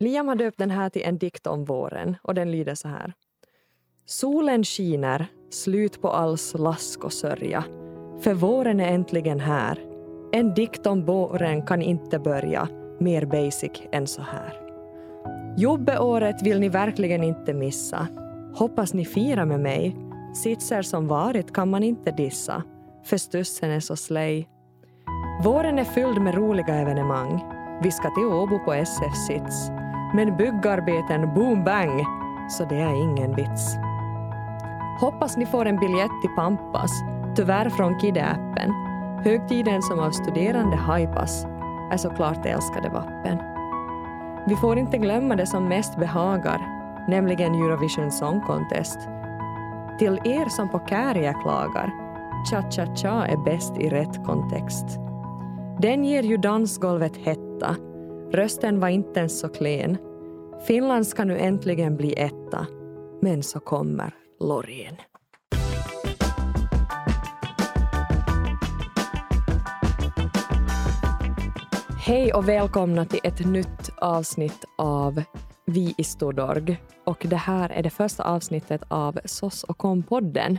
Liam har döpt den här till en dikt om våren och den lyder så här. Solen skiner, slut på all slask och sörja. För våren är äntligen här. En dikt om våren kan inte börja mer basic än så här. Jobbeåret vill ni verkligen inte missa. Hoppas ni firar med mig. Sitser som varit kan man inte dissa, för stussen är så slej. Våren är fylld med roliga evenemang. Vi ska till Åbo på SF Sits. Men byggarbeten boom bang, så det är ingen vits. Hoppas ni får en biljett till Pampas, tyvärr från Kidde-appen. Högtiden som av studerande hypas är såklart älskade vappen. Vi får inte glömma det som mest behagar, nämligen Eurovision Song Contest. Till er som på Kääriä klagar, cha-cha-cha är bäst i rätt kontext. Den ger ju dansgolvet hetta, rösten var inte ens så klen. Finland ska nu äntligen bli etta, men så kommer Loreen. Hej och välkomna till ett nytt avsnitt av Vi i Stordorg. Och det här är det första avsnittet av SOS och kom-podden.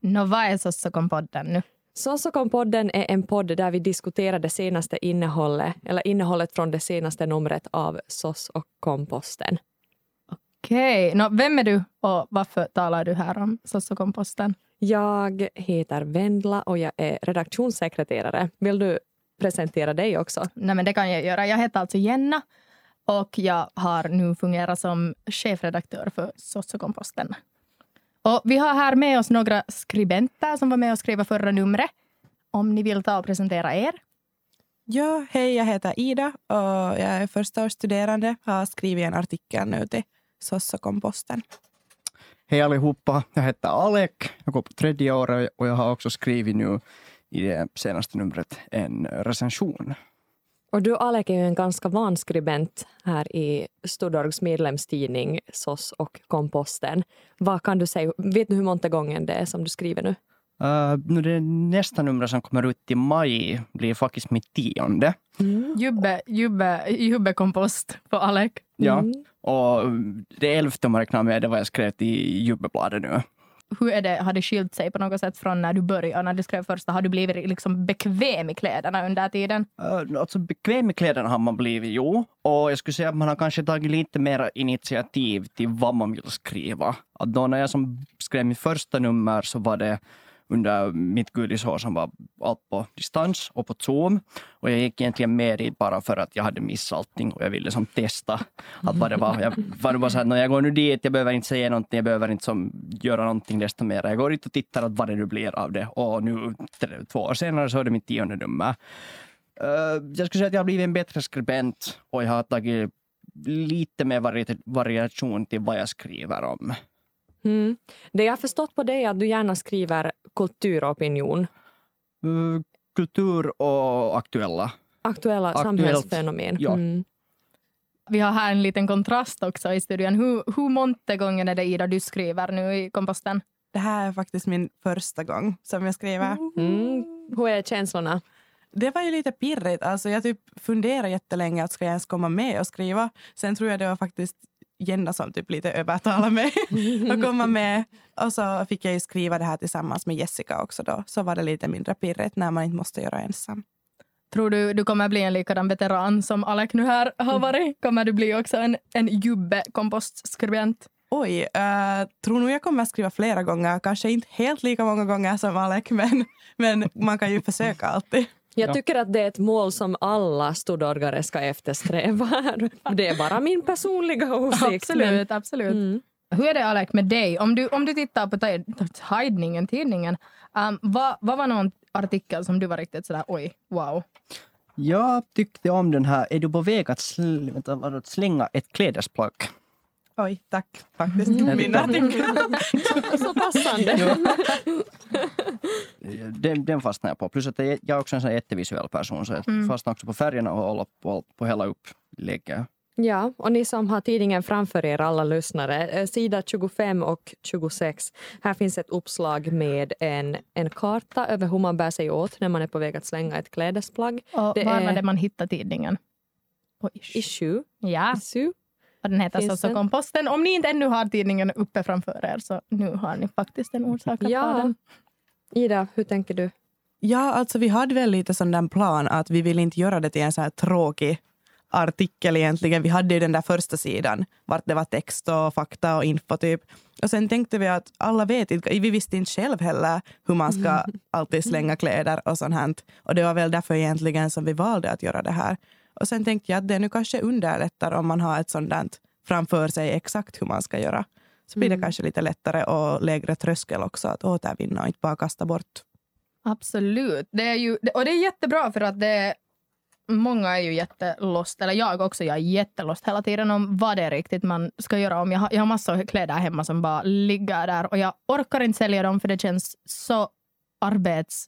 Nå, vad är SOS och kom-podden nu? SOS och kom-podden är en podd där vi diskuterar det senaste innehållet, eller innehållet från det senaste numret av SOS och komposten. Okej, okay. vem är du och varför talar du här om SOS och komposten? Jag heter Vendla och jag är redaktionssekreterare. Vill du presentera dig också? Nej, men det kan jag göra. Jag heter alltså Jenna och jag har nu fungerat som chefredaktör för SOS och vi har här med oss några skribenter som var med och skrev förra numret. Om ni vill ta och presentera er. Ja, hej, jag heter Ida och jag är förstaårsstuderande. Har skrivit en artikel nu till SOS och komposten. Hej allihopa, jag heter Alek. Jag går på tredje året och jag har också skrivit nu i det senaste numret en recension. Och du Alek är ju en ganska van skribent här i Stordorgs medlemstidning SOS och Komposten. Vad kan du säga, vet du hur många gånger det är som du skriver nu? Uh, det nästa nummer som kommer ut i maj blir faktiskt mitt tionde. Mm. Jubbe, jubbe, jubbekompost på Alek. Ja, mm. och det elfte om jag räknar med det var jag skrev i Jubbebladet nu hur är det, har det skilt sig på något sätt från när du började, när du skrev första? Har du blivit liksom bekväm i kläderna under tiden? Uh, alltså bekväm i kläderna har man blivit, jo. Och jag skulle säga att man har kanske tagit lite mer initiativ till vad man vill skriva. Att då när jag som skrev mitt första nummer så var det under mitt gudisår som var allt på distans och på Zoom. Och jag gick egentligen med dit bara för att jag hade missat allting och jag ville som testa att vad det var. Jag var bara så här, jag går nu dit, jag behöver inte säga någonting, jag behöver inte som göra någonting desto mer. Jag går dit och tittar att vad det nu blir av det. Och nu två år senare så är det mitt tionde nummer. Eh, jag skulle säga att jag har blivit en bättre skribent och jag har tagit lite mer variation till vad jag skriver om. Mm. Det jag har förstått på dig är att du gärna skriver kulturopinion. Uh, kultur och aktuella. Aktuella Aktuellt, samhällsfenomen. Ja. Mm. Vi har här en liten kontrast också i studion. Hur, hur många gånger är det Ida du skriver nu i komposten? Det här är faktiskt min första gång som jag skriver. Mm. Hur är känslorna? Det var ju lite pirrigt. Alltså jag typ funderade jättelänge att ska jag ens komma med och skriva. Sen tror jag det var faktiskt Jenna som typ lite övertalade mig att komma med. Och så fick jag ju skriva det här tillsammans med Jessica också då. Så var det lite mindre pirrigt när man inte måste göra ensam. Tror du du kommer bli en likadan veteran som Alec nu här har varit? Kommer du bli också en, en jubbe-kompostskribent? Oj, uh, tror nog jag kommer skriva flera gånger. Kanske inte helt lika många gånger som Alec, men, men man kan ju försöka alltid. Jag tycker att det är ett mål som alla stodorgare ska eftersträva. Det är bara min personliga åsikt. Absolut. absolut. Mm. Hur är det Alec med dig? Om du, om du tittar på tidningen, tidningen um, vad, vad var någon artikel som du var riktigt sådär oj, wow? Jag tyckte om den här Är du på väg att sl vänta, slänga ett klädesplagg? Oj, tack faktiskt. Mm. Min artikel. Så passande. den, den fastnar jag på. Plus att jag är också en sån jättevisuell person så jag mm. fastnar också på färgerna och håller på, på hela upplägget. Ja, och ni som har tidningen framför er, alla lyssnare, eh, sida 25 och 26. Här finns ett uppslag med en, en karta över hur man bär sig åt när man är på väg att slänga ett klädesplagg. Och det var är... det man hittar tidningen? På issue. issue. Ja. Issue. Och den heter Finns så, så den? komposten. Om ni inte ännu har tidningen uppe framför er så nu har ni faktiskt en orsak att ha Ja. den. Ida, hur tänker du? Ja, alltså vi hade väl lite sån där plan att vi vill inte göra det till en så här tråkig artikel egentligen. Vi hade ju den där första sidan vart det var text och fakta och info typ. Och sen tänkte vi att alla vet inte, vi visste inte själv heller hur man ska alltid slänga kläder och sånt här. Och det var väl därför egentligen som vi valde att göra det här. Och sen tänkte jag att det nu kanske underlättar om man har ett sånt där framför sig exakt hur man ska göra. Så blir det kanske lite lättare och lägre tröskel också att återvinna och inte bara kasta bort. Absolut. Det är ju, och det är jättebra för att det Många är ju jättelost, eller jag också, jag är jättelost hela tiden om vad det är riktigt man ska göra. Om jag, har, jag har massor av kläder hemma som bara ligger där och jag orkar inte sälja dem för det känns så arbets...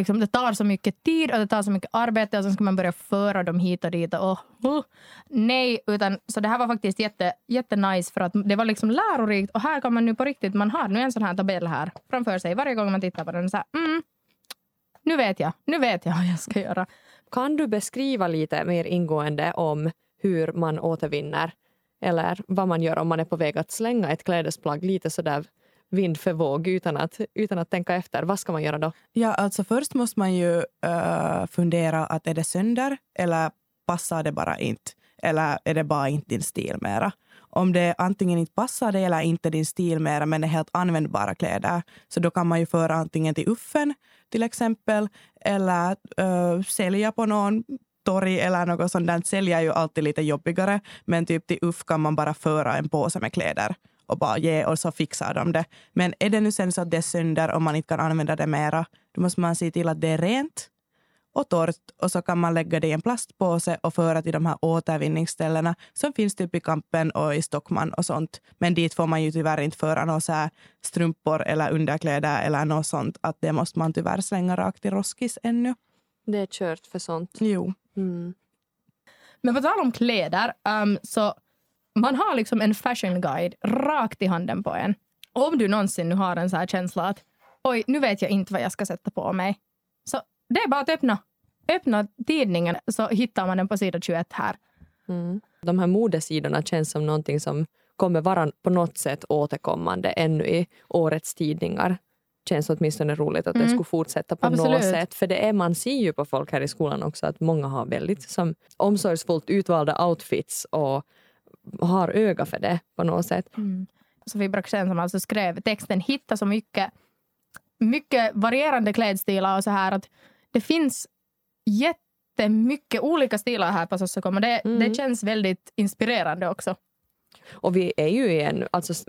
Liksom, det tar så mycket tid och det tar så mycket arbete och sen ska man börja föra dem hit och dit. Och, oh, nej, utan, så det här var faktiskt jätte, jättenice för att det var liksom lärorikt och här kan man nu på riktigt, man har nu en sån här tabell här framför sig varje gång man tittar på den. Så här, mm, nu vet jag, nu vet jag vad jag ska göra. Kan du beskriva lite mer ingående om hur man återvinner eller vad man gör om man är på väg att slänga ett klädesplagg lite sådär vind för våg utan att, utan att tänka efter? Vad ska man göra då? Ja, alltså först måste man ju uh, fundera att är det sönder eller passar det bara inte? Eller är det bara inte din stil mera? Om det antingen inte passar dig eller inte din stil mera men är helt användbara kläder så då kan man ju föra antingen till Uffen till exempel eller uh, sälja på någon torg eller något sånt där. Sälja är ju alltid lite jobbigare men typ till Uff kan man bara föra en påse med kläder och bara ge och så fixar de det. Men är det nu sen så att det är sönder och man inte kan använda det mera, då måste man se till att det är rent och torrt och så kan man lägga det i en plastpåse och föra till de här återvinningsställena som finns typ i Kampen och i Stockman och sånt. Men dit får man ju tyvärr inte föra några så här strumpor eller underkläder eller något sånt. Att det måste man tyvärr slänga rakt i roskis ännu. Det är kört för sånt. Jo. Mm. Men på tal om kläder, um, så man har liksom en fashion guide rakt i handen på en. Om du någonsin nu har en så här känsla att oj, nu vet jag inte vad jag ska sätta på mig. Så det är bara att öppna. Öppna tidningen så hittar man den på sida 21 här. Mm. De här modesidorna känns som någonting som kommer vara på något sätt återkommande ännu i årets tidningar. Känns åtminstone roligt att det Mm. skulle fortsätta på Absolut. något sätt. För det är, man ser ju på folk här i skolan också att många har väldigt som, omsorgsfullt utvalda outfits och har öga för det på något sätt. Sofie Braxén som alltså skrev texten hitta så mycket, mycket varierande klädstilar och så här att det finns jättemycket olika stilar här på Sossokom och det, Mm. det känns väldigt inspirerande också. Och vi är ju i en... Alltså,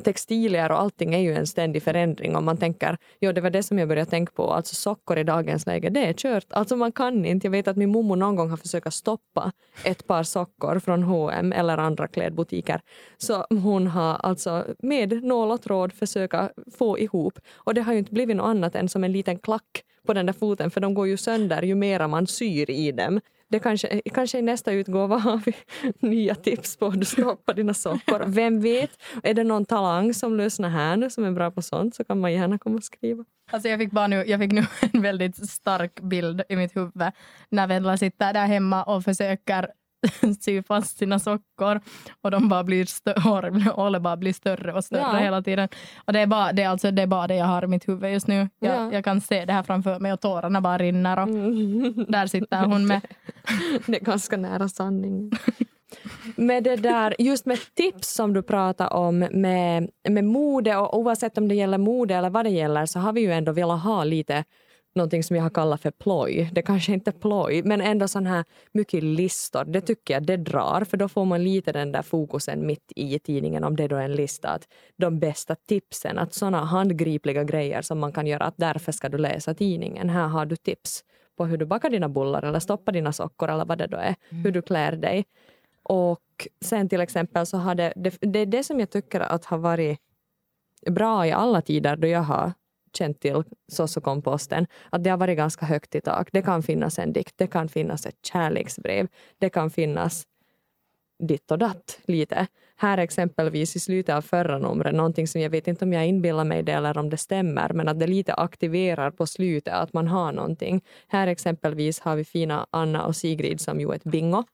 textilier och allting är ju en ständig förändring. Om man tänker, ja det var det som jag började tänka på, alltså sockor i dagens läge, det är kört. Alltså man kan inte. Jag vet att min mormor någon gång har försökt stoppa ett par sockor från H&M eller andra klädbutiker. Så hon har alltså med nål och tråd försöka få ihop. Och det har ju inte blivit något annat än som en liten klack på den där foten, för de går ju sönder ju mera man syr i dem. Det kanske, kanske i nästa utgåva har vi nya tips på hur du stoppar dina sockor. Vem vet? Är det någon talang som lyssnar här nu som är bra på sånt så kan man gärna komma och skriva. Alltså jag, fick bara nu, jag fick nu en väldigt stark bild i mitt huvud när Vendela sitter där hemma och försöker sy fast sina sockor och de bara blir stö- hår- hålet bara blir större och större Ja. hela tiden. Och det är, bara, det, är alltså, det är bara det jag har i mitt huvud just nu. Jag, Ja. jag kan se det här framför mig och tårarna bara rinner och där sitter hon med Det är ganska nära sanningen. med det där, just med tips som du pratar om med, med mode och oavsett om det gäller mode eller vad det gäller så har vi ju ändå velat ha lite någonting som jag har kallat för ploj. Det kanske inte är ploj, men ändå sån här mycket listor. Det tycker jag det drar, för då får man lite den där fokusen mitt i tidningen om det då är en lista. Att de bästa tipsen, att såna handgripliga grejer som man kan göra, att därför ska du läsa tidningen. Här har du tips på hur du bakar dina bullar eller stoppar dina sockor eller vad det då är, hur du klär dig. Och sen till exempel så har det, det, det är det som jag tycker att har varit bra i alla tider då jag har känt till sossokomposten, att det har varit ganska högt i tak. Det kan finnas en dikt, det kan finnas ett kärleksbrev, det kan finnas ditt och datt lite. Här exempelvis i slutet av förra numret, någonting som jag vet inte om jag inbillar mig det eller om det stämmer, men att det lite aktiverar på slutet att man har någonting. Här exempelvis har vi fina Anna och Sigrid som gjorde ett bingo.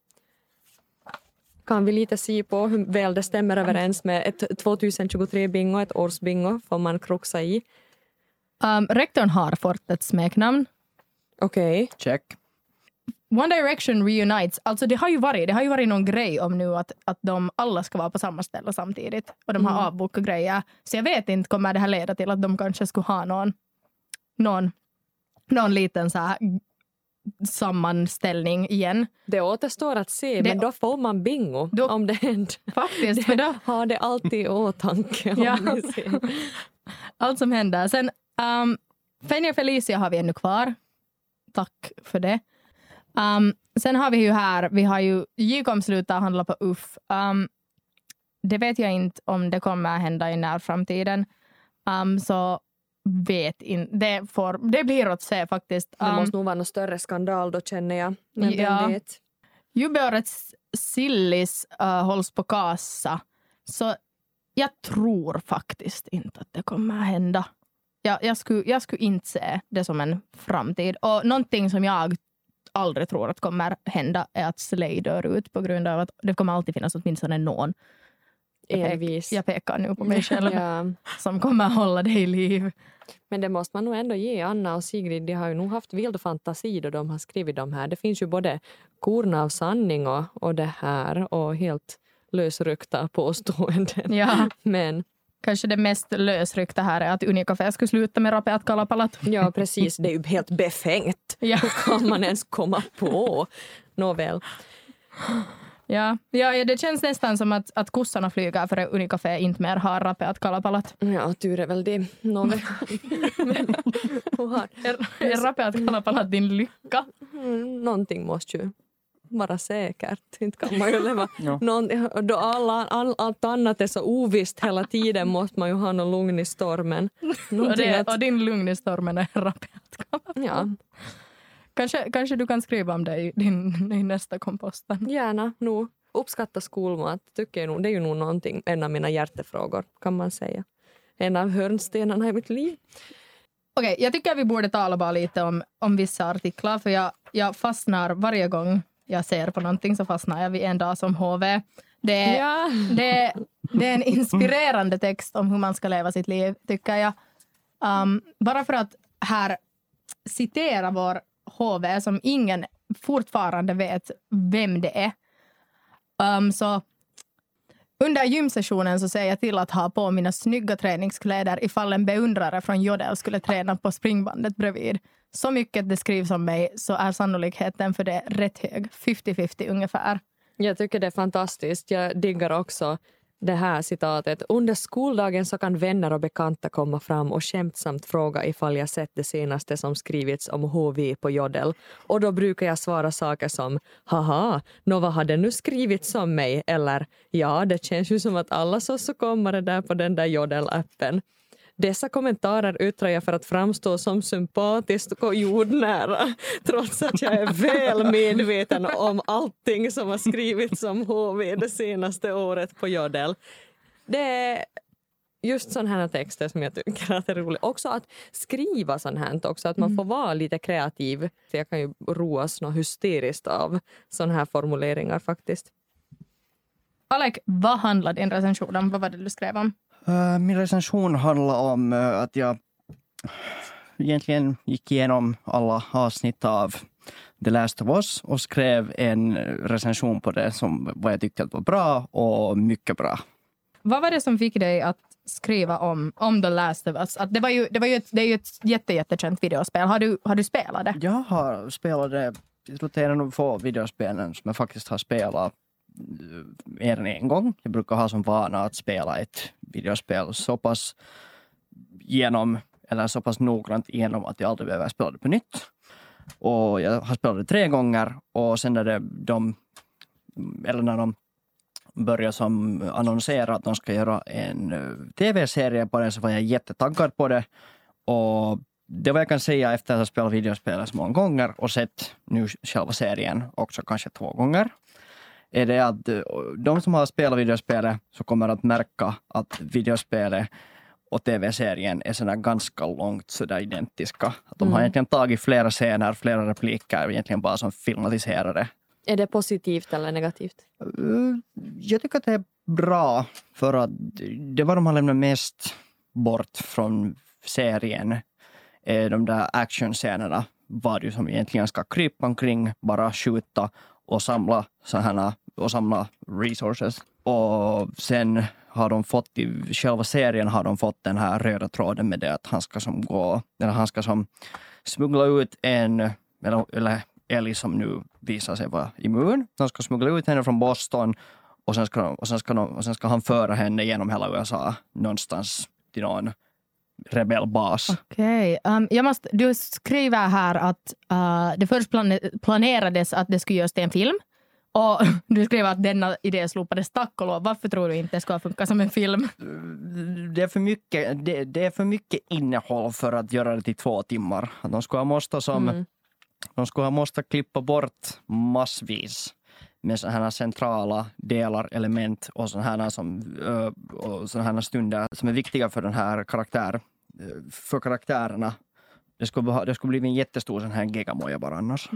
kan vi lite se på hur väl det stämmer överens med ett 2023-bingo, ett årsbingo får man kruxa i. Um, rektorn har fått ett smeknamn. Okej. Check. One Direction reunites. Alltså det har ju varit, det har ju varit någon grej om nu att, att de alla ska vara på samma ställe samtidigt. Och de har avbokat grejer. Så jag vet inte, kommer det här leda till att de kanske skulle ha någon, någon, någon liten så här sammanställning igen. Det återstår att se, Det- men då får man bingo Då- om det händer. Faktiskt. För då, Ha det alltid i åtanke. om Ja. allt som händer. Sen um, och Felicia har vi ännu kvar. Tack för det. Um, sen har vi ju här, vi har ju JKOM slutar handla på UFF. Um, det vet jag inte om det kommer att hända i närframtiden. Um, så vet inte. Det, får, det blir att se faktiskt. Det Um, måste nog vara någon större skandal då känner jag. Men Ja. vem vet. Jubiårets Sillis uh, hålls på kassa. Så jag tror faktiskt inte att det kommer att hända. Jag, jag, skulle, jag skulle inte se det som en framtid. Och någonting som jag aldrig tror att kommer hända är att Slay dör ut på grund av att det kommer alltid finnas åtminstone någon. Jag, pek, jag pekar nu på mig själv Ja. som kommer hålla det i liv. Men det måste man nog ändå ge Anna och Sigrid. De har ju nog haft vild fantasi då de har skrivit de här. Det finns ju både korn av sanning och, och det här och helt lösryckta påståenden. Ja, Men kanske det mest lösryckta här är att Unicafé skulle sluta med Rapeat Kalapalat. ja, precis. Det är ju helt befängt. Ja. Hur kan man ens komma på? Nåväl. Ja, ja, det känns nästan som att, att kossarna flyger för att Unicafé inte mer har Rapeat Kalapalat. Ja, tur är väl det. Nåväl. Är, är Rapeat Kalapalat din lycka? Mm, någonting måste ju vara säkert. Inte kan man ju leva. Ja. Någon, då alla, all, allt annat är så ovisst hela tiden måste man ju ha någon lugn i stormen. Och, det, att, och din lugn i stormen är Kalapalat. ja, Kanske, kanske du kan skriva om det i din i nästa komposten. gärna. nog. Uppskatta skolmat tycker jag nog. Det är ju nog någonting, en av mina hjärtefrågor kan man säga. En av hörnstenarna i mitt liv. Okej, jag tycker vi borde tala bara lite om, om vissa artiklar för jag, jag fastnar varje gång jag ser på någonting så fastnar jag vid en dag som HV. Det Ja. det, det är en inspirerande text om hur man ska leva sitt liv, tycker jag. Um, bara för att här citera vår HV som ingen fortfarande vet vem det är. Um, så under gymsessionen så ser jag till att ha på mina snygga träningskläder ifall en beundrare från Jodel skulle träna på springbandet bredvid. Så mycket det skrivs om mig så är sannolikheten för det rätt hög. 50-50 ungefär. Jag tycker det är fantastiskt. Jag diggar också det här citatet. Under skoldagen så kan vänner och bekanta komma fram och skämtsamt fråga ifall jag sett det senaste som skrivits om HV på Jodel. Och då brukar jag svara saker som haha, nå vad har det nu skrivits om mig? Eller ja, det känns ju som att alla sossokommare där på den där Jodel-appen. Dessa kommentarer yttrar jag för att framstå som sympatisk och jordnära trots att jag är väl medveten om allting som har skrivits om HV det senaste året på Jodel. Det är just sådana här texter som jag tycker att är roligt. Också att skriva sånt här också, att man får vara lite kreativ. Så jag kan ju roas något hysteriskt av sådana här formuleringar faktiskt. Alec, vad handlar din recension om? Vad var det du skrev om? Eh, Min recension handlar om eh, att jag egentligen gick igenom alla avsnitt av The Last of Us och skrev en recension på det som vad jag tyckte att var bra och mycket bra. Vad var det som fick dig att skriva om, om The Last of Us? Att det, var ju, det, var ju ett, det är ju ett jätte, jättekänt videospel. Har du, har du spelat det? Jag har spelat det, jag tror det är en av få videospelen som jag faktiskt har spelat mer än en gång. Jag brukar ha som vana att spela ett videospel så pass genom, eller så pass noggrant igenom att jag aldrig behöver spela det på nytt. Och jag har spelat det tre gånger och sen när det, de, eller när de började som annonsera att de ska göra en eh, tv-serie på det så var jag jättetaggad på det. Och det vad jag kan säga efter att ha spelat videospelet så många gånger och sett nu själva serien också kanske två gånger är det att eh, de som har spelat videospelet så kommer att märka att videospelet och tv-serien är sådär ganska långt sådär identiska. Att de har Mm. egentligen tagit flera scener, flera repliker, egentligen bara som filmatiserade Är det positivt eller negativt? Uh, Jag tycker att det är bra för att det var de har lämnat mest bort från serien är de där actionscenerna var ju som egentligen ska krypa omkring, bara skjuta och samla sådana och samla resources. Och sen har de fått i själva serien har de fått den här röda tråden med det att han ska som gå, eller han ska som smuggla ut en, eller, eller Ellie som nu visar sig vara immun. Han ska smuggla ut henne från Boston och sen ska, och sen ska, de, och sen ska han föra henne genom hela USA någonstans till någon rebellbas. Okej. Um, jag måste, du skriver här att uh, det först plane- planerades att det skulle göras till en film. Och du skriver att denna idé slopades tack och lov. Varför tror du inte det ska funka som en film? Det är, för mycket, det, det är för mycket innehåll för att göra det till två timmar. De skulle ha måste, som, Mm. de skulle ha måste klippa bort massvis med sådana här centrala delar, element och sådana här, som, och sådana här stunder som är viktiga för den här karaktär, för karaktärerna. Det skulle, det skulle bli en jättestor sån här gigamoja bara annars.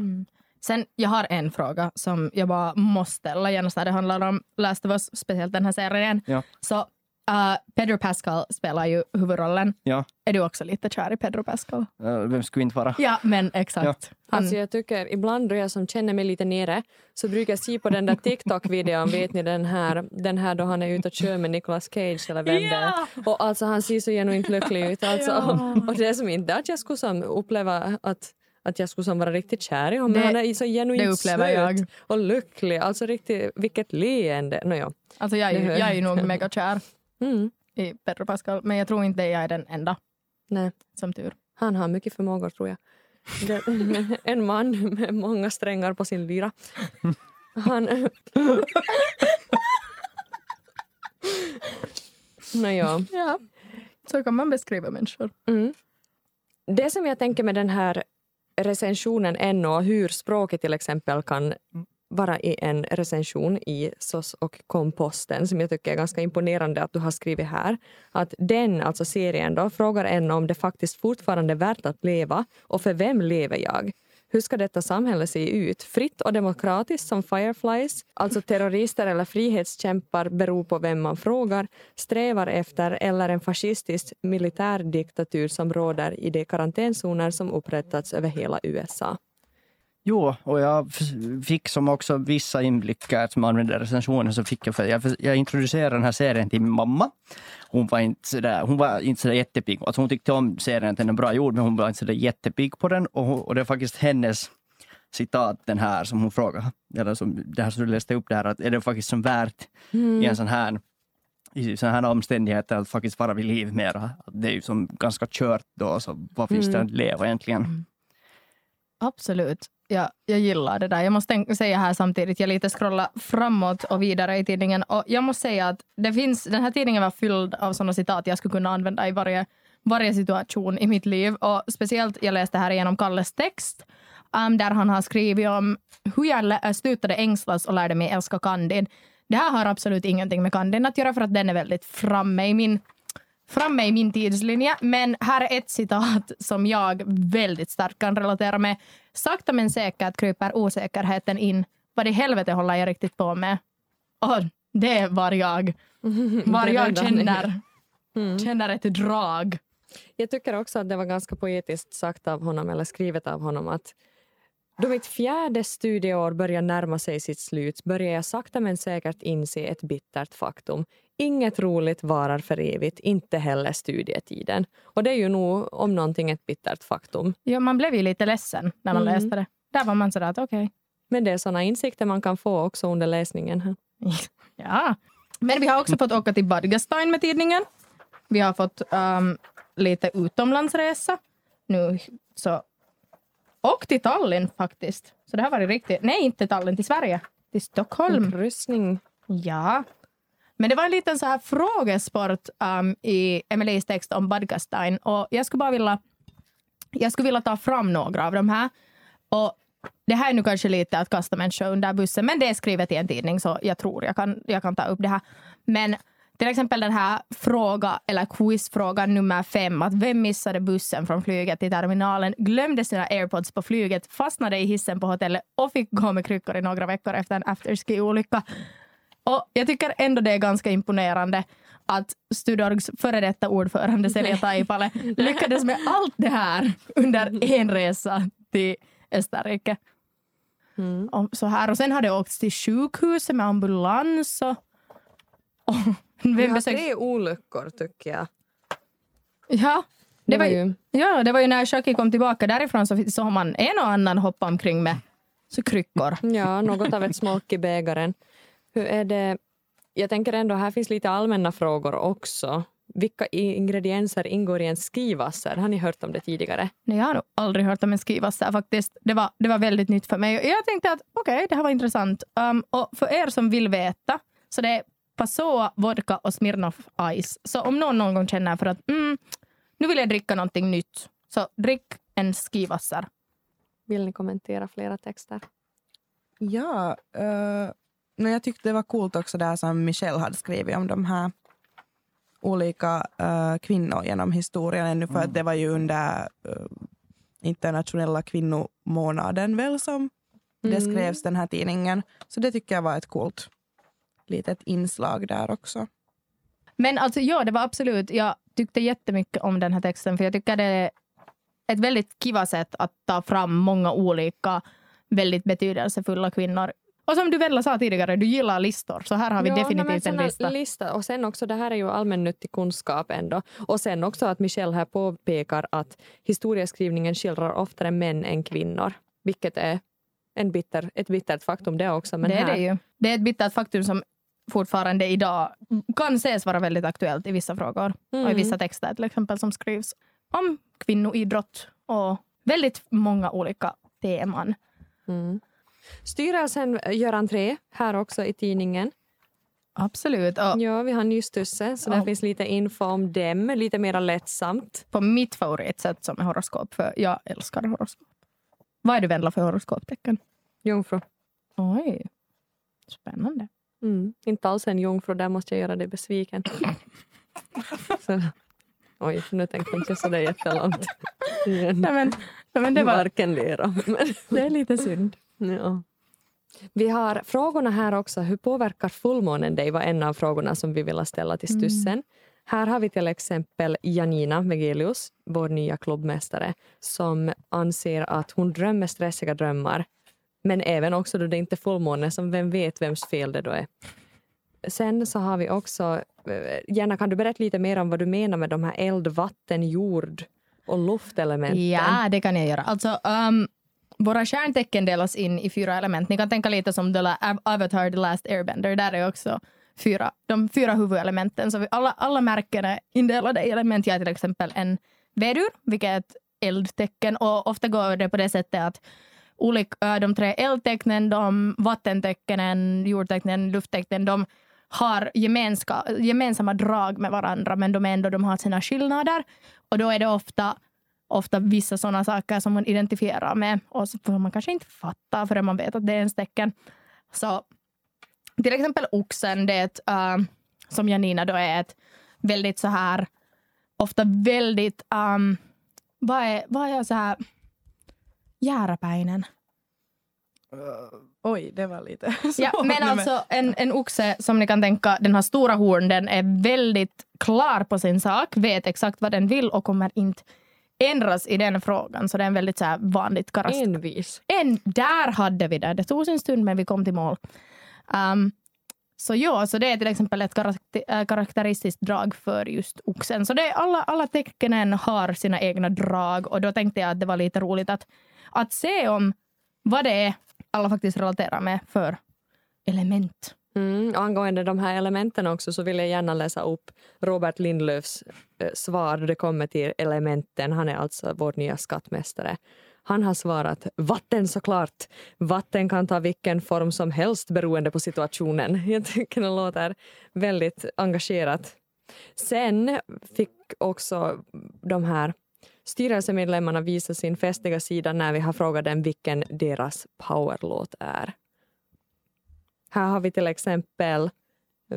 Sen, jag har en fråga som jag bara måste ställa genast när det handlar om Last of Us, speciellt den här serien. Ja. Så uh, Pedro Pascal spelar ju huvudrollen. Ja, Är du också lite kär i Pedro Pascal? eh, vem skulle inte vara? Ja, men exakt. Han, Alltså jag tycker ibland då jag som känner mig lite nere så brukar jag se på den där TikTok-videon, vet ni den här, den här då han är ute och kör med Nicolas Cage eller vem det är. Ja! Och alltså han ser så genuint lycklig ut. Alltså, Ja. och det är som inte att jag skulle som uppleva att att jag skulle som vara riktigt kär i honom. Det- han är så genuint söt jag. och lycklig. Alltså riktigt, vilket leende. No, ja. alltså jag, är, jag är ju nog mega kär mm, i Pedro Pascal, men jag tror inte jag är den enda, nej. som tur. Han har mycket förmågor tror jag. En man med många strängar på sin lyra. Han... Nåja. Ja, så kan man beskriva människor. Mm. Det som jag tänker med den här recensionen ännu och hur språket till exempel kan vara i en recension i SOS och komposten som jag tycker är ganska imponerande att du har skrivit här. Att den, alltså serien då, frågar en om det faktiskt fortfarande är värt att leva och för vem lever jag? Hur ska detta samhälle se ut? Fritt och demokratiskt som Fireflies, alltså terrorister eller frihetskämpar beror på vem man frågar, strävar efter eller en fascistisk militärdiktatur som råder i de karantänzoner som upprättats över hela USA. Jo, och jag fick som också vissa inblickar som använde recensionen. Så fick jag, för jag, jag introducerade den här serien till min mamma. Hon var inte sådär, hon var inte sådär jättepigg. Alltså hon tyckte om serien, att den är bra gjord, men hon var inte sådär jättepigg på den. Och, och det är faktiskt hennes citat, den här som hon frågade, eller som, det här som du läste upp där, att är det faktiskt som värt i en sån här i sådana här omständigheter att faktiskt vara vid liv mera. Det är ju som ganska kört då, så vad finns det att leva egentligen? Absolut jag, jag gillar det där. Jag måste säga här samtidigt, jag lite scrollar framåt och vidare i tidningen. Och jag måste säga att det finns, den här tidningen var fylld av sådana citat jag skulle kunna använda i varje, varje situation i mitt liv. Och speciellt, jag läste här igenom Kalles text, um, där han har skrivit om hur jag slutade ängslas och lärde mig älska Candid. Det här har absolut ingenting med Candid att göra för att den är väldigt framme i min framme i min tidslinje. Men här är ett citat som jag väldigt starkt kan relatera med. Sakta men säkert kryper osäkerheten in. Vad i helvete håller jag riktigt på med? Och det var jag. Var jag känner, känner ett drag. Jag tycker också att det var ganska poetiskt sagt av honom, eller skrivet av honom, att då mitt fjärde studieår börjar närma sig sitt slut börjar jag sakta men säkert inse ett bittert faktum. Inget roligt varar för evigt, inte heller studietiden. Och det är ju nog om någonting ett bittert faktum. Ja, man blev ju lite ledsen när man Mm. läste det. Där var man sådär att okej. Men det är såna insikter man kan få också under läsningen. här. Ja. Men vi har också fått åka till Badgastein med tidningen. Vi har fått um, lite utomlandsresa. Nu så... Och till Tallinn faktiskt. Så det här var riktigt... Nej, inte Tallinn, till Sverige. Till Stockholm. Kryssning. Ja. Men det var en liten så här frågesport um, i Emelies text om Badgastein. Och jag skulle bara vilja, jag skulle vilja ta fram några av de här. Och det här är nu kanske lite att kasta människor under bussen, men det är skrivet i en tidning så jag tror jag kan, jag kan ta upp det här. Men till exempel den här fråga eller quizfrågan nummer fem. Att vem missade bussen från flyget till terminalen, glömde sina airpods på flyget, fastnade i hissen på hotellet och fick gå med kryckor i några veckor efter en afterski-olycka. Och jag tycker ändå det är ganska imponerande att Studorgs före detta ordförande Selja Taipale lyckades med allt det här under en resa till Österrike. Mm. Och, så här. och sen har det åkts till sjukhuset med ambulans. Och, och Vi vem har besökt- tre olyckor tycker jag. Ja, Det, det var ju, ja, det var ju när Shaki kom tillbaka därifrån så såg man en och annan hoppa omkring med så kryckor. Ja, något av ett smolk i bägaren. Hur är det? Jag tänker ändå, här finns lite allmänna frågor också. Vilka ingredienser ingår i en skivasser? Har ni hört om det tidigare? Nej, jag har nog aldrig hört om en skivassa faktiskt. Det var, det var väldigt nytt för mig. Jag tänkte att okej, det här var intressant. Um, och för er som vill veta, så det är Passoa, vodka och Smirnoff Ice. Så om någon någon gång känner för att mm, nu vill jag dricka någonting nytt, så drick en skivassar. Vill ni kommentera flera texter? Ja, uh, men jag tyckte det var coolt också där som Michelle hade skrivit om de här olika eh, kvinnor genom historien ännu för att det var ju under eh, internationella kvinnomånaden väl som det Mm. skrevs den här tidningen. Så det tycker jag var ett coolt litet inslag där också. Men alltså ja, det var absolut, jag tyckte jättemycket om den här texten för jag tycker det är ett väldigt kiva sätt att ta fram många olika väldigt betydelsefulla kvinnor. Och som du väl sa tidigare, du gillar listor, så här har vi Ja, definitivt en lista. lista. Och sen också, det här är ju allmännyttig kunskap ändå. Och sen också att Michelle här påpekar att historieskrivningen skildrar oftare män än kvinnor. Vilket är en bitter, ett bittert faktum det också. Men det är här, det ju. Det är ett bittert faktum som fortfarande idag kan ses vara väldigt aktuellt i vissa frågor och i Mm. vissa texter till exempel som skrivs om kvinnoidrott och väldigt många olika teman. Mm. Styrelsen gör entré här också i tidningen. Absolut. Och Ja, vi har Nystusse, så där Ja. finns lite info om dem. Lite mer lättsamt. på mitt favoritsätt som är horoskop, för jag älskar horoskop. Vad är du Vendla för horoskoptecken? Jungfru. Oj, spännande. Mm. Inte alls en jungfru, där måste jag göra dig besviken. så, oj, nu tänkte jag inte så det jättelångt. Nej, men, men det, var, Varken lera. Men, det är lite synd. ja. Vi har frågorna här också. Hur påverkar fullmånen dig? var en av frågorna som vi vill ställa till Stussen. Här har vi till exempel Janina Vegelius, vår nya klubbmästare som anser att hon drömmer stressiga drömmar men även också då det inte är fullmåne, som vem vet vems fel det då är. Sen så har vi också, Gärna Jenna kan du berätta lite mer om vad du menar med de här eld, vatten, jord och luftelementen? Ja, det kan jag göra. Alltså, um, våra stjärntecken delas in i fyra element. Ni kan tänka lite som The Avatar The Last Airbender. Där är också fyra, de fyra huvudelementen. Så vi, alla, alla märken är indelade i element. Jag är till exempel en vedur, vilket är ett eldtecken. Och ofta går det på det sättet att olika, de tre eldtecknen, de vattentecknen, jordtecknen, lufttecknen, de har gemenska, gemensamma drag med varandra men de, ändå, de har sina skillnader. Och då är det ofta, ofta vissa sådana saker som man identifierar med och som man kanske inte fattar förrän man vet att det är ens tecken. Så till exempel oxen, det är ett, uh, som Janina då är ett väldigt så här, ofta väldigt, um, vad är, vad är så här, jääräpäinen. Oj, det var lite Ja, men alltså en, en oxe som ni kan tänka, den har stora horn, den är väldigt klar på sin sak, vet exakt vad den vill och kommer inte ändras i den frågan. Så det är en väldigt så här vanligt karaktär. Envis. En, där hade vi det. Det tog sin stund men vi kom till mål. Um, så ja, så det är till exempel ett karakter, äh, karaktäristiskt drag för just oxen. Så det är alla, alla tecknen har sina egna drag och då tänkte jag att det var lite roligt att, att se om vad det är alla faktiskt relaterar med för element. Mm, angående de här elementen också så vill jag gärna läsa upp Robert Lindlöfs eh, svar då det kommer till elementen. Han är alltså vår nya skattmästare. Han har svarat vatten såklart. Vatten kan ta vilken form som helst beroende på situationen. Jag tycker det låter väldigt engagerat. Sen fick också de här styrelsemedlemmarna visa sin festliga sida när vi har frågat dem vilken deras powerlåt är. Här har vi till exempel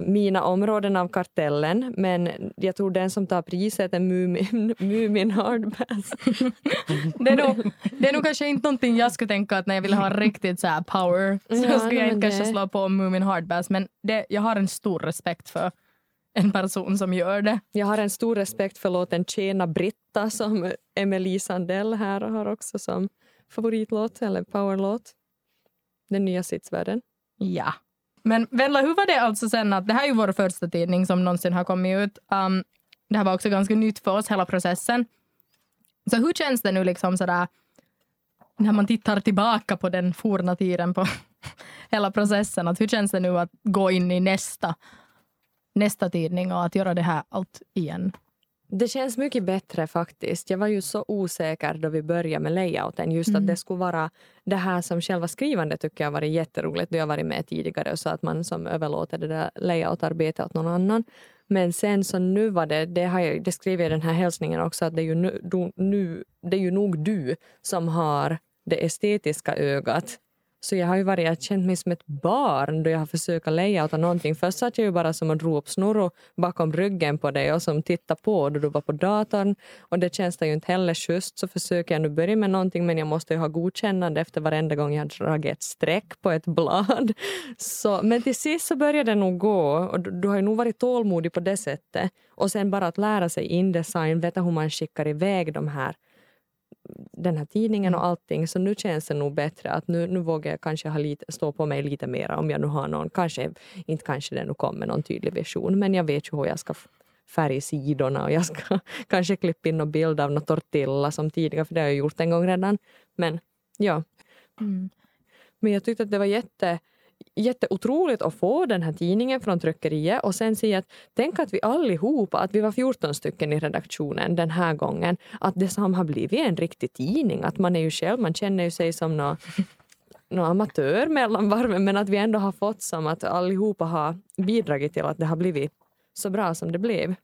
mina områden av kartellen, men jag tror den som tar priset är Mumin, Mumin Hardbass. Det är, nog, det är nog kanske inte någonting jag skulle tänka att när jag vill ha riktigt så här power så Ja, skulle jag inte kanske det- slå på Moomin Hardbass men det, jag har en stor respekt för en person som gör det. Jag har en stor respekt för låten Tjena Britta som Emily Sandell här har också som favoritlåt eller powerlåt. Den nya sitsvärden. Ja. Men Venla, hur var det alltså sen att det här är ju vår första tidning som någonsin har kommit ut. Um, det här var också ganska nytt för oss, hela processen. Så hur känns det nu liksom sådär när man tittar tillbaka på den forna tiden på hela processen? Att hur känns det nu att gå in i nästa, nästa tidning och att göra det här allt igen? Det känns mycket bättre faktiskt. Jag var ju så osäker då vi började med layouten. Just Mm. att det skulle vara det här som själva skrivandet tycker jag varit jätteroligt. Då jag varit med tidigare och så att man som överlåter det där layoutarbetet åt någon annan. Men sen så nu var det, det, har jag, det skrev jag i den här hälsningen också, att det är ju, nu, du, nu, det är ju nog du som har det estetiska ögat. Så jag har ju varit, jag känt mig som ett barn då jag har försökt layouta någonting. Först satt jag ju bara som och drog upp bakom ryggen på dig och som tittade på då du var på datorn. Och det känns det ju inte heller schysst. Så försöker jag nu börja med någonting men jag måste ju ha godkännande efter varenda gång jag har dragit ett streck på ett blad. Så, men till sist så började det nog gå och du, du har ju nog varit tålmodig på det sättet. Och sen bara att lära sig Indesign, veta hur man skickar iväg de här den här tidningen och allting. Så nu känns det nog bättre att nu, nu vågar jag kanske ha lite, stå på mig lite mer om jag nu har någon, kanske inte kanske det nu kommer någon tydlig vision, men jag vet ju hur jag ska f- färga sidorna och jag ska kanske klippa in någon bild av något tortilla som tidigare, för det har jag gjort en gång redan. Men ja, men jag tyckte att det var jätte, jätteotroligt att få den här tidningen från tryckeriet och sen se att tänk att vi allihopa, att vi var 14 stycken i redaktionen den här gången, att det som har blivit en riktig tidning, att man är ju själv, man känner ju sig som någon någon amatör mellan varven men att vi ändå har fått som att allihopa har bidragit till att det har blivit så bra som det blev.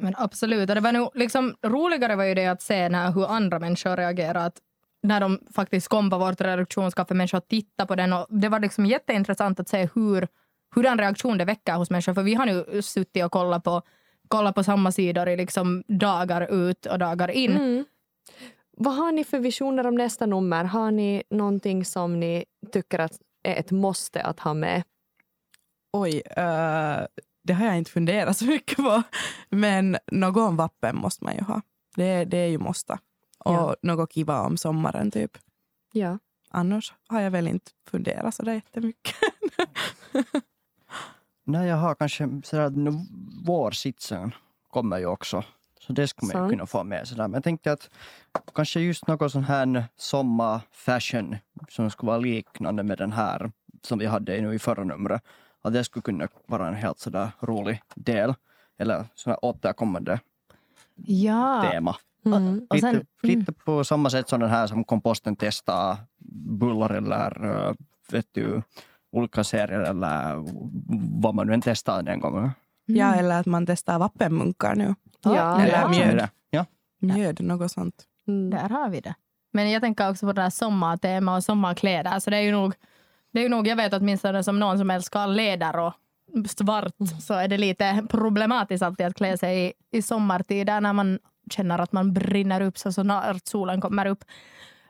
Men absolut. Och det var nog liksom, roligare var ju det att se när, hur andra människor reagerade. Att när de faktiskt kom på vårt redaktionskaffe, människor att titta på den. Och det var liksom jätteintressant att se hur, hur den reaktion det väcker hos människor. För vi har nu suttit och kollat på, kollat på samma sidor i liksom dagar ut och dagar in. Mm. Vad har ni för visioner om nästa nummer? Har ni någonting som ni tycker att är ett måste att ha med? Oj, eh, det har jag inte funderat så mycket på. Men någon vappen måste man ju ha. Det, det är ju måste. Och Ja. något kiva om sommaren typ. Ja. Annars har jag väl inte funderat så där jättemycket. Nej, jag har kanske sådär, nu, vårsitsen kommer ju också. Så det skulle man ju kunna få med. Sådär. Men jag tänkte att kanske just något sån här sommarfashion som skulle vara liknande med den här som vi hade nu i förra numret. Att det skulle kunna vara en helt sådär rolig del. Eller sån här återkommande Ja. tema. Mm. Och Lite, sen, lite på samma sätt som den här som komposten testar bullar eller äh, vet du, olika serier eller vad man nu än testar den gången. Ja, eller att man testar vappenmunkar nu. Ja. Eller ja. mjöd. Ja. Mjöd, något sånt. Mm. Där har vi det. Men jag tänker också på det här sommartema och sommarkläder. Så det är ju nog, det är ju nog jag vet åtminstone som någon som älskar läder och svart så är det lite problematiskt alltid att klä sig i, i sommartider när man känner att man brinner upp så snart solen kommer upp.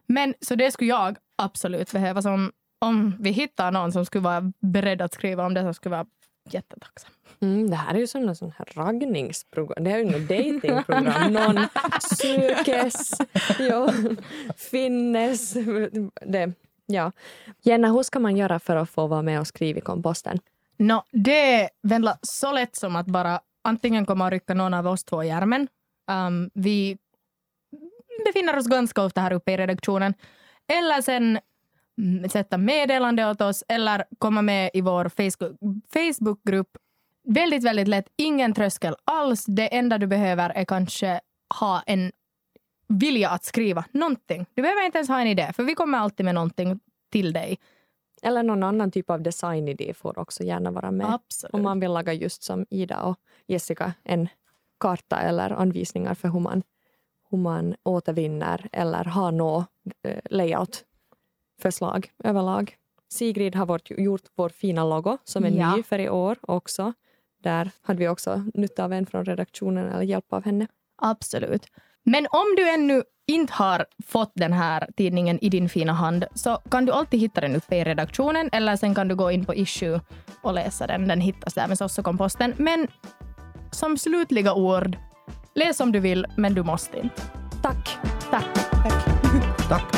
Men så det skulle jag absolut behöva. Som, om vi hittar någon som skulle vara beredd att skriva om det så skulle vara jättetacksam. Mm, det här är ju en sån här raggningsprogram. Det är ju inget datingprogram. Någon sökes, ja, finnes. Det, ja. Jenna, hur ska man göra för att få vara med och skriva i komposten? No, det är så lätt som att bara antingen komma och rycka någon av oss två i armen. Um, vi befinner oss ganska ofta här uppe i redaktionen. Eller sen mm, sätta meddelande åt oss eller komma med i vår Facebook- Facebookgrupp. Väldigt, väldigt lätt. Ingen tröskel alls. Det enda du behöver är kanske ha en vilja att skriva någonting. Du behöver inte ens ha en idé, för vi kommer alltid med någonting till dig. Eller någon annan typ av designidé får också gärna vara med. Absolut. Om man vill laga just som Ida och Jessica en karta eller anvisningar för hur man, hur man återvinner eller har nå eh, layout-förslag överlag. Sigrid har vårt, gjort vår fina logo som är Ja. ny för i år också. där hade vi också nytta av en från redaktionen eller hjälp av henne. Absolut. Men om du ännu inte har fått den här tidningen i din fina hand så kan du alltid hitta den uppe i redaktionen eller sen kan du gå in på issue och läsa den. Den hittas där med sossokomposten. Men som slutliga ord, läs om du vill men du måste inte. Tack! Tack! Tack. Tack.